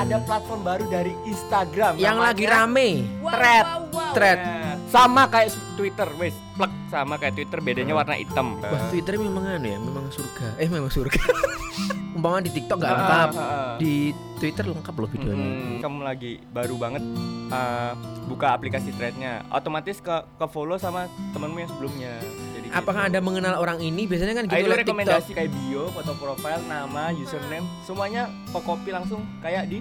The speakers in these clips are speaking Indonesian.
ada platform baru dari Instagram Yang lagi rame. Wow, Thread. wow, wow. Thread. Sama kayak Twitter, wes, plek sama kayak Twitter bedanya warna hitam. Wah, Twitter memang anu ya, memang surga. Eh, memang surga. Umpama di TikTok nggak Ah, lengkap, ah, ah. di Twitter lengkap loh videonya. Mm, kamu lagi baru banget uh, buka aplikasi threadnya, otomatis ke ke follow sama temenmu yang sebelumnya. Jadi Apakah gitu. Anda mengenal orang ini? Biasanya kan Ah, gitu itu liat TikTok. rekomendasi kayak bio, foto profile, nama, username, semuanya kok copy langsung kayak di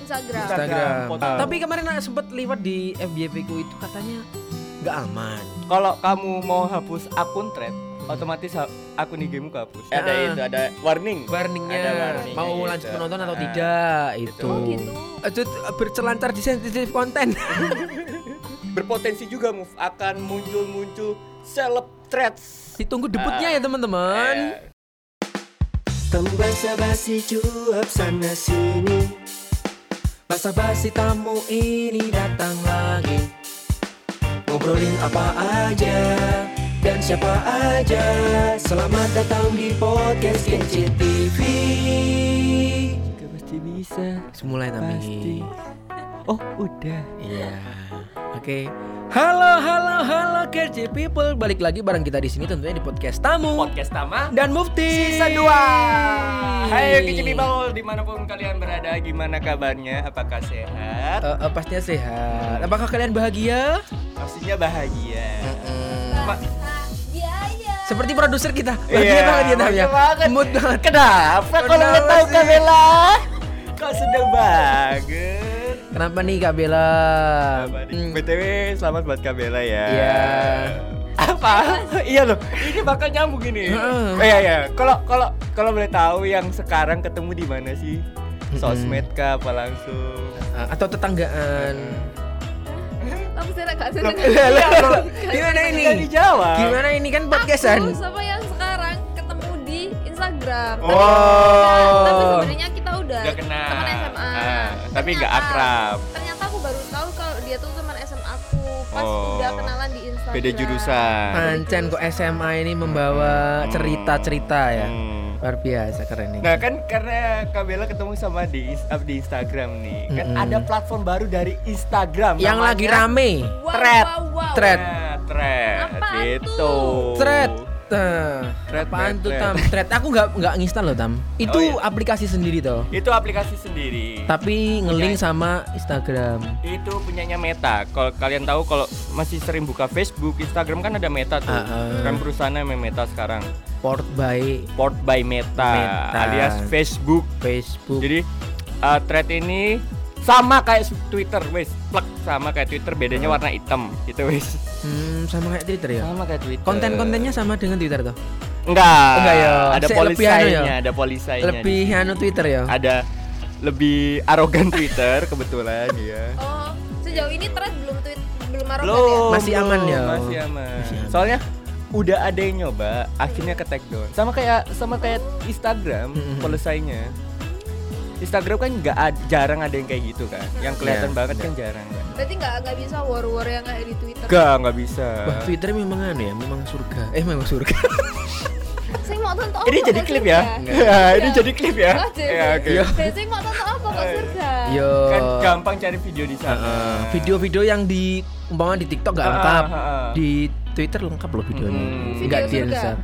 Instagram. Instagram. foto. Tapi kemarin sempet liwat di FBP ku itu katanya nggak aman. kalau kamu mau hapus akun thread, otomatis akun IG-mu kehapus. Ah. Ada itu, ada warning. Warningnya Ada warningnya mau gitu. lanjut menonton atau Ah, tidak itu. Oh gitu. Itu bercelancar di sensitif konten. Berpotensi juga move akan muncul-muncul celeb threads. Ditunggu debutnya Ah. ya teman-teman. Eh, Temu basa-basi cuap sana sini Basa basi tamu ini datang lagi. Ngobrolin apa aja siapa aja Selamat datang di podcast Kece TV Juga pasti bisa Semulai tapi. Oh udah Iya. Oke. Halo, halo, halo KC People. Balik lagi bareng kita di sini tentunya di podcast tamu Podcast Tama dan Mufti. Season 2 Hai Kece People di mana pun kalian berada Gimana kabarnya? Apakah sehat? Eh, eh, pastinya sehat. Apakah kalian bahagia? Pastinya bahagia Ma- Biaya. Seperti produser kita. Bahagia Iya, banget ya, Tam, ya. bahagia banget. Mood banget. Kenapa kalau nggak tahu? Kak Bella? Kok sedang banget Kenapa nih Kak Bella? Hmm, BTW selamat buat Kak Bella ya. Iya. Apa? iya loh. Ini bakal nyambung ini. Oh, iya iya. Kalau kalau kalau boleh tahu yang sekarang ketemu di mana sih? Sosmed kah apa langsung? eh, atau tetanggaan. Gak. Gimana ini? Dijawab. Gimana ini kan podcastan? Aku sama yang sekarang ketemu di Instagram. Oh. Tapi, tapi sebenarnya kita udah, Udah kenal. teman SMA. Ah, tapi nggak akrab. Ternyata aku baru tahu kalau dia tuh teman SMA aku. Pas Oh. udah kenalan di Instagram. Beda jurusan. Pancen kok SMA ini membawa cerita-cerita ya. Hmm. Luar biasa keren nih. Nah kan karena Kak Bella ketemu sama di di Instagram nih Kan Mm-mm. ada platform baru dari Instagram Yang namanya lagi rame. Wow, Thread. wow, wow. Thread. Nah, thread Apaan gitu tuh? Thread. Nah, Thread, apaan tuh. Tam? Thread aku nggak nggak nginstal loh Tam. Itu Oh, iya. aplikasi sendiri toh. Itu aplikasi sendiri Tapi ngelink sama Instagram. Itu punyanya Meta Kalau kalian tahu kalau masih sering buka Facebook Instagram kan ada Meta tuh ah. Kan perusahaannya Meta sekarang Port by Port by Meta, Meta. alias Facebook Facebook. Jadi uh, thread ini sama kayak Twitter wes plek sama kayak Twitter bedanya warna hitam gitu wes Hmm, sama kayak Twitter ya. sama kayak Twitter Konten-kontennya sama dengan Twitter toh. enggak Enggak ya? ada lebih anu polisainya ya? ada polisainya Lebih anu Twitter ya. ada lebih arogan Twitter kebetulan ya Oh, sejauh ini thread belum tweet belum arogan belum ya? Masih aman ya? masih aman Masih aman. soalnya udah ada yang nyoba akhirnya ke take down sama kayak sama kayak Instagram Mm-mm. polisainya Instagram kan nggak jarang ada yang kayak gitu kan yang kelihatan Iya, banget iya. kan jarang kan Berarti nggak nggak bisa war-war yang kayak di Twitter. Gak, nggak bisa. Wah, Twitter memang anu ya, memang surga. Eh, memang surga. Saya mau tonton Ini apa jadi kok klip ya? Ya, ini Iya. jadi klip ya? Jadi. Ya, oke. Iya. Saya mau tonton apa kok surga? Yo. Kan gampang cari video di sana. Video-video yang di umpama di TikTok nggak lengkap, di Twitter lengkap loh videonya. Hmm. Enggak Video di surga.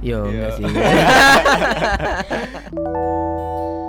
Yo, Iya. enggak sih.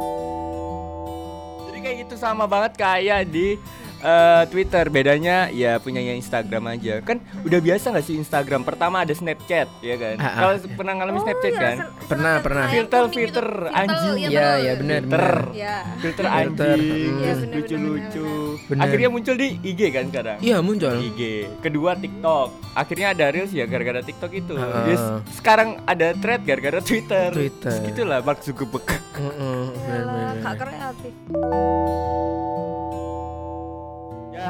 Gitu sama banget kayak di eh, Twitter bedanya ya punyanya Instagram aja kan udah biasa nggak sih Instagram pertama ada Snapchat ya kan Ah, ah. kalau pernah ngalamin Snapchat iya, kan Pernah, pernah. Filter, gitu. filter, anjing. iya, Iya, bener. iya benar, Filter. Iya. filter anjing Iya, bener, lucu-lucu bener, bener. akhirnya muncul di IG kan sekarang Iya, muncul. IG kedua TikTok akhirnya ada reels ya gara-gara TikTok itu Ah. Yes, sekarang ada thread gara-gara Twitter Twitter. gitulah Mark Zuckerberg Yalah, benar. Kak kreatif.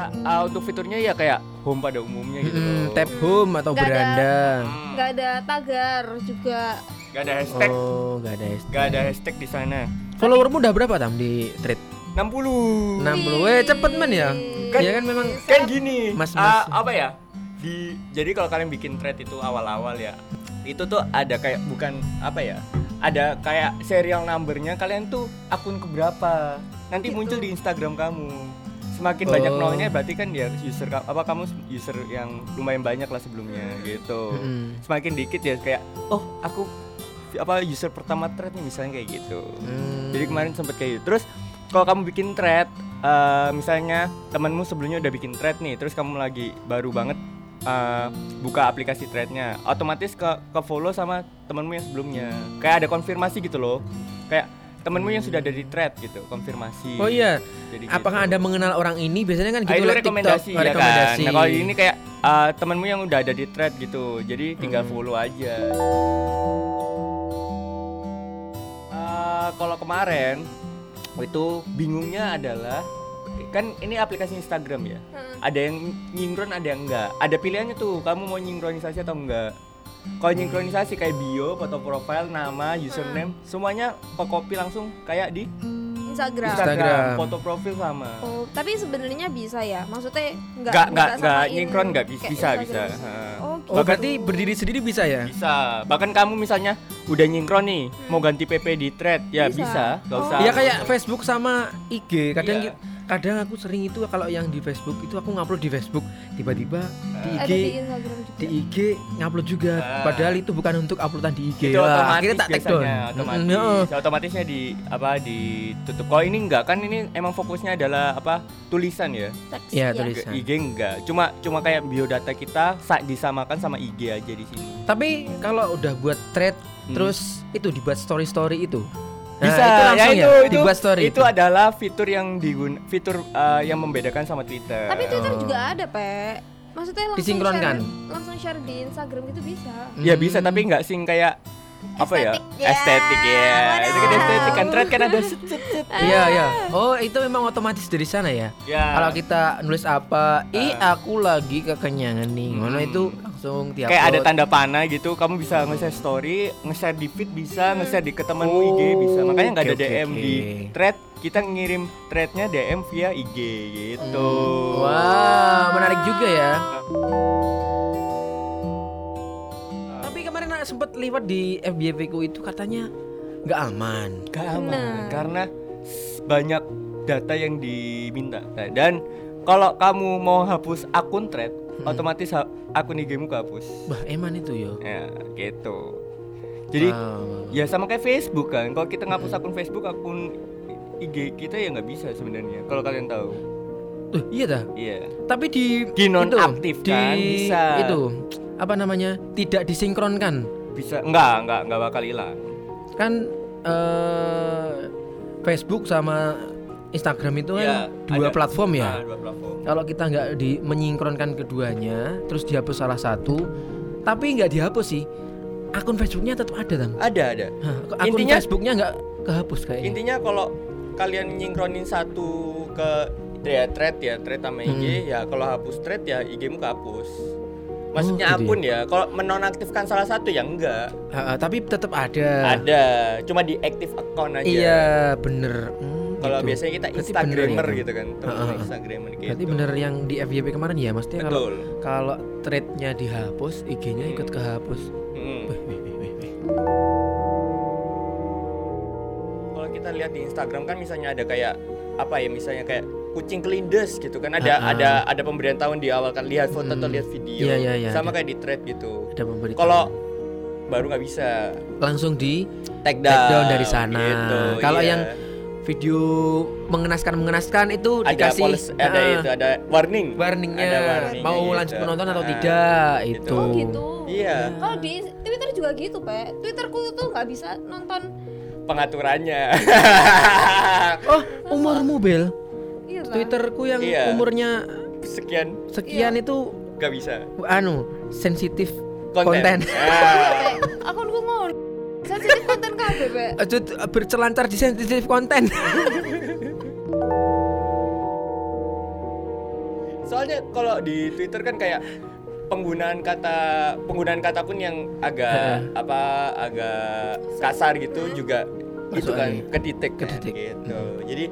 Ya ah, untuk fiturnya ya kayak home pada umumnya gitu loh. tap home atau Nggak ada. beranda. Hmm. Nggak ada tagar juga. Gak ada hashtag Oh, enggak ada hashtag. Gak ada hashtag di sana. Followermu udah berapa tam di thread? 60. 60. Weh, cepet men ya. Kan- Iya kan memang Kan gini, Mas, ah, mas. apa ya? Di jadi kalau kalian bikin thread itu awal-awal ya, itu tuh ada kayak bukan apa ya? ada kayak serial numbernya kalian tuh akun keberapa nanti Gitu. muncul di Instagram kamu semakin banyak Oh. nolnya berarti kan ya user apa kamu user yang lumayan banyak lah sebelumnya gitu Mm-mm. semakin dikit ya kayak oh aku apa user pertama thread nih misalnya kayak gitu Hmm. jadi kemarin sempet kayak gitu terus kalau kamu bikin thread eh, misalnya temanmu sebelumnya udah bikin thread nih terus kamu lagi baru banget eh, buka aplikasi threadnya otomatis ke ke follow sama temanmu yang sebelumnya kayak ada konfirmasi gitu loh kayak temanmu yang sudah ada di thread gitu konfirmasi Oh iya, Jadi apakah gitu. Anda mengenal orang ini? Biasanya kan Ah, gitu itu lewat rekomendasi TikTok. Ya rekomendasi. kan nah kalau ini kayak eh, temanmu yang udah ada di thread gitu jadi tinggal Hmm. follow aja Eh, kalau kemarin itu bingungnya adalah kan ini aplikasi Instagram ya Heeh. ada yang nyinkron ada yang enggak ada pilihannya tuh kamu mau sinkronisasi atau enggak kalau sinkronisasi kayak bio foto profile nama username semuanya kok copy langsung kayak di Instagram. Instagram, Instagram. foto profil sama Oh, tapi sebenarnya bisa ya. Maksudnya enggak enggak enggak enggak nyinkron enggak bisa bisa bisa. Heeh. Oh, gitu. Oh, berarti berdiri sendiri bisa ya? bisa bahkan kamu misalnya udah nyinkron nih mau ganti PP di thread ya Bisa. bisa nggak Oh. usah Iya kayak Facebook sama IG. Kadang Iya. Kadang aku sering itu kalau yang di Facebook itu aku ngupload di Facebook, tiba-tiba di ada IG di Instagram juga. di IG ngupload juga. Ah. Padahal itu bukan untuk uploadan di IG. itu Wah, otomatis akhirnya tak take down. otomatis Mm, heeh. otomatisnya di apa ditutup kalau ini enggak kan ini emang fokusnya adalah apa tulisan ya Teks, Iya, ya. Tulisan. IG enggak cuma cuma kayak biodata kita sa- disamakan sama IG aja di sini Tapi kalau udah buat thread Hmm. terus itu dibuat story-story itu. Nah, bisa itu langsung ya ya, itu itu dibuat story itu adalah fitur yang digun fitur uh, yang membedakan sama Twitter Tapi Twitter Oh. juga ada, Pe. Maksudnya langsung Disinkronkan? share, langsung share di Instagram gitu bisa. ya Hmm. bisa tapi nggak sing kayak apa ya Estetik ya. estetik ya itu kan estetik kan thread kan ada set, set, set. Iya, iya. Oh, itu memang otomatis dari sana ya. ya Kalau kita nulis apa, ih aku lagi kekenyangan nih. Ngono Hmm. itu langsung tiap kayak ada tanda panah gitu kamu bisa nge-share story nge-share di feed bisa nge-share di ke temanmu IG bisa makanya nggak ada Oke, oke, DM di oke. thread kita ngirim threadnya DM via IG gitu Wah, menarik juga ya. Tapi kemarin aku sempet lihat di FBFV ku itu katanya nggak aman. Gak aman Benar. karena banyak data yang diminta Nah, dan kalau kamu mau hapus akun thread Hmm. otomatis akun IG-mu kehapus Bah, eman itu yo. ya gitu jadi Wow. ya sama kayak Facebook kan kalau kita ngapus akun Facebook akun IG kita ya nggak bisa sebenarnya kalau kalian tahu Tuh, iya dah. iya Tapi di Di nonaktif itu, kan, di bisa. itu apa namanya? Tidak disinkronkan. bisa enggak enggak enggak bakal hilang Kan eh, Facebook sama Instagram itu kan Ya, dua ada- platform ya. Ah, dua platform Kalau kita nggak di menyinkronkan keduanya, terus dihapus salah satu, tapi nggak dihapus sih, akun Facebooknya tetap ada tam. ada ada Hah, akun Intinya- Facebooknya nggak kehapus kayaknya. intinya kalau kalian nyingkronin satu ke ya thread ya thread sama IG Hmm. ya kalau hapus thread ya IG-mu kehapus maksudnya Oh, gitu akun ya kalau menonaktifkan salah satu ya enggak Ha, ha, tapi tetap ada. ada cuma di active account aja Iya bener. Hmm, kalau gitu. biasanya kita instagramer ya, gitu kan teman gitu Berarti bener yang di FYP kemarin ya, maksudnya kalau kalau threadnya dihapus, IG-nya ikut Hmm. kehapus. Mm. Wih, wih, wih. kalau kita lihat di Instagram kan misalnya ada kayak apa ya misalnya kayak kucing kelindes gitu kan ada Ah, ah. ada ada pemberitahuan di awal kan lihat foto atau Hmm. lihat video Iya, iya, iya, sama ada. kayak di thread gitu kalau baru nggak bisa langsung di take take down dari sana. gitu, Kalau iya. yang video mengenaskan mengenaskan itu ada dikasih policy- ada Ah, itu ada warning warningnya Ada warningnya mau gitu. lanjut menonton atau Ah, tidak gitu. itu. Oh gitu. iya Kalau di Twitter juga gitu, Pe. Twitterku tuh nggak bisa nonton. pengaturannya Oh, umur mobil. Iya lah. Twitterku yang Iya. umurnya sekian sekian itu nggak bisa anu sensitif konten, konten. Ah. Akunku mau sensitif konten kabeh. Aduh, tuh, bercelancar di sensitif konten. soalnya kalau di Twitter kan kayak penggunaan kata penggunaan kata pun yang agak apa agak kasar gitu juga itu Masuk kan lagi. kedetek kan gitu jadi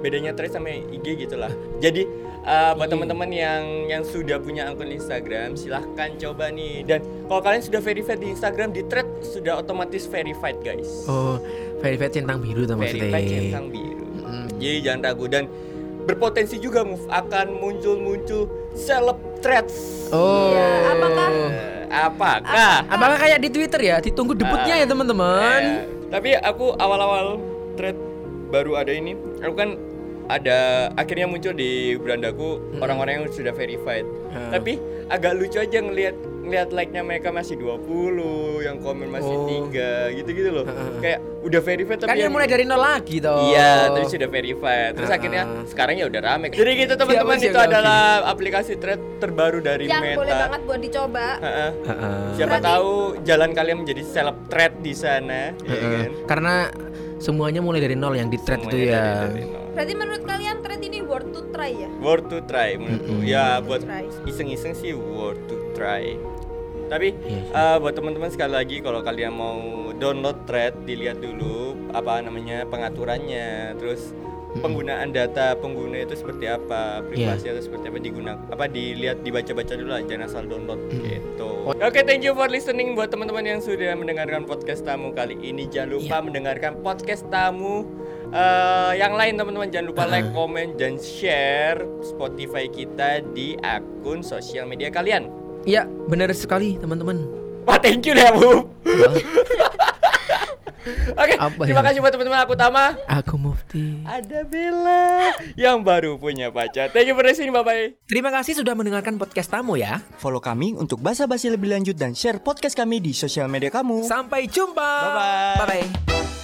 bedanya thread sama IG gitulah. Jadi uh, buat teman-teman yang yang sudah punya akun Instagram silahkan coba nih dan kalau kalian sudah verified di Instagram di thread sudah otomatis verified guys. Oh, verified centang biru tuh maksudnya. verified centang biru. Mm. Jadi jangan ragu dan berpotensi juga move akan muncul-muncul celeb threads. Oh. Iya, apakah? Eh, apakah? Apakah kayak di Twitter ya? Ditunggu debutnya ya teman-teman. Eh, tapi aku awal-awal thread baru ada ini, aku kan ada akhirnya muncul di berandaku orang-orang yang sudah verified. Hmm. Tapi agak lucu aja ngelihat ngelihat like-nya mereka masih 20, yang komen masih Oh. tiga gitu-gitu loh. Heeh. Kayak udah verified tapi Kan yang- mulai dari nol lagi toh. Iya, tapi sudah verified. Terus akhirnya sekarang ya udah rame. Jadi gitu teman-teman itu yang adalah aplikasi thread terbaru dari Yang Meta. boleh banget buat dicoba. Heeh. Heeh. Siapa Berarti- tahu jalan kalian menjadi seleb thread di sana, ya kan? Karena semuanya mulai dari nol yang di thread itu ya. dari- dari nol. Berarti menurut kalian thread ini worth to try ya? Worth to try menurutku. Mm-mm. Ya buat Try. iseng-iseng sih worth to try. Tapi Iya sih. eh, buat teman-teman sekali lagi kalau kalian mau download thread dilihat dulu apa namanya pengaturannya, terus penggunaan data pengguna itu seperti apa, privasi Iya. itu seperti apa digunakan, apa dilihat dibaca-baca dulu lah, jangan asal download Mm. gitu. Oke, thank you for listening buat teman-teman yang sudah mendengarkan podcast tamu kali ini. Jangan lupa Iya. mendengarkan podcast tamu eh, yang lain teman-teman. Jangan lupa like, comment, dan share Spotify kita di akun sosial media kalian. Iya, benar sekali teman-teman. Wah, thank you deh, Bu. Oke, Apa terima ya? kasih buat teman-teman aku Tama. Aku Mufti. Ada Bella yang baru punya pacar. Thank you for listening, bye-bye. Terima kasih sudah mendengarkan podcast tamu ya. Follow kami untuk basa-basi lebih lanjut dan share podcast kami di sosial media kamu. Sampai jumpa. Bye-bye. Bye bye.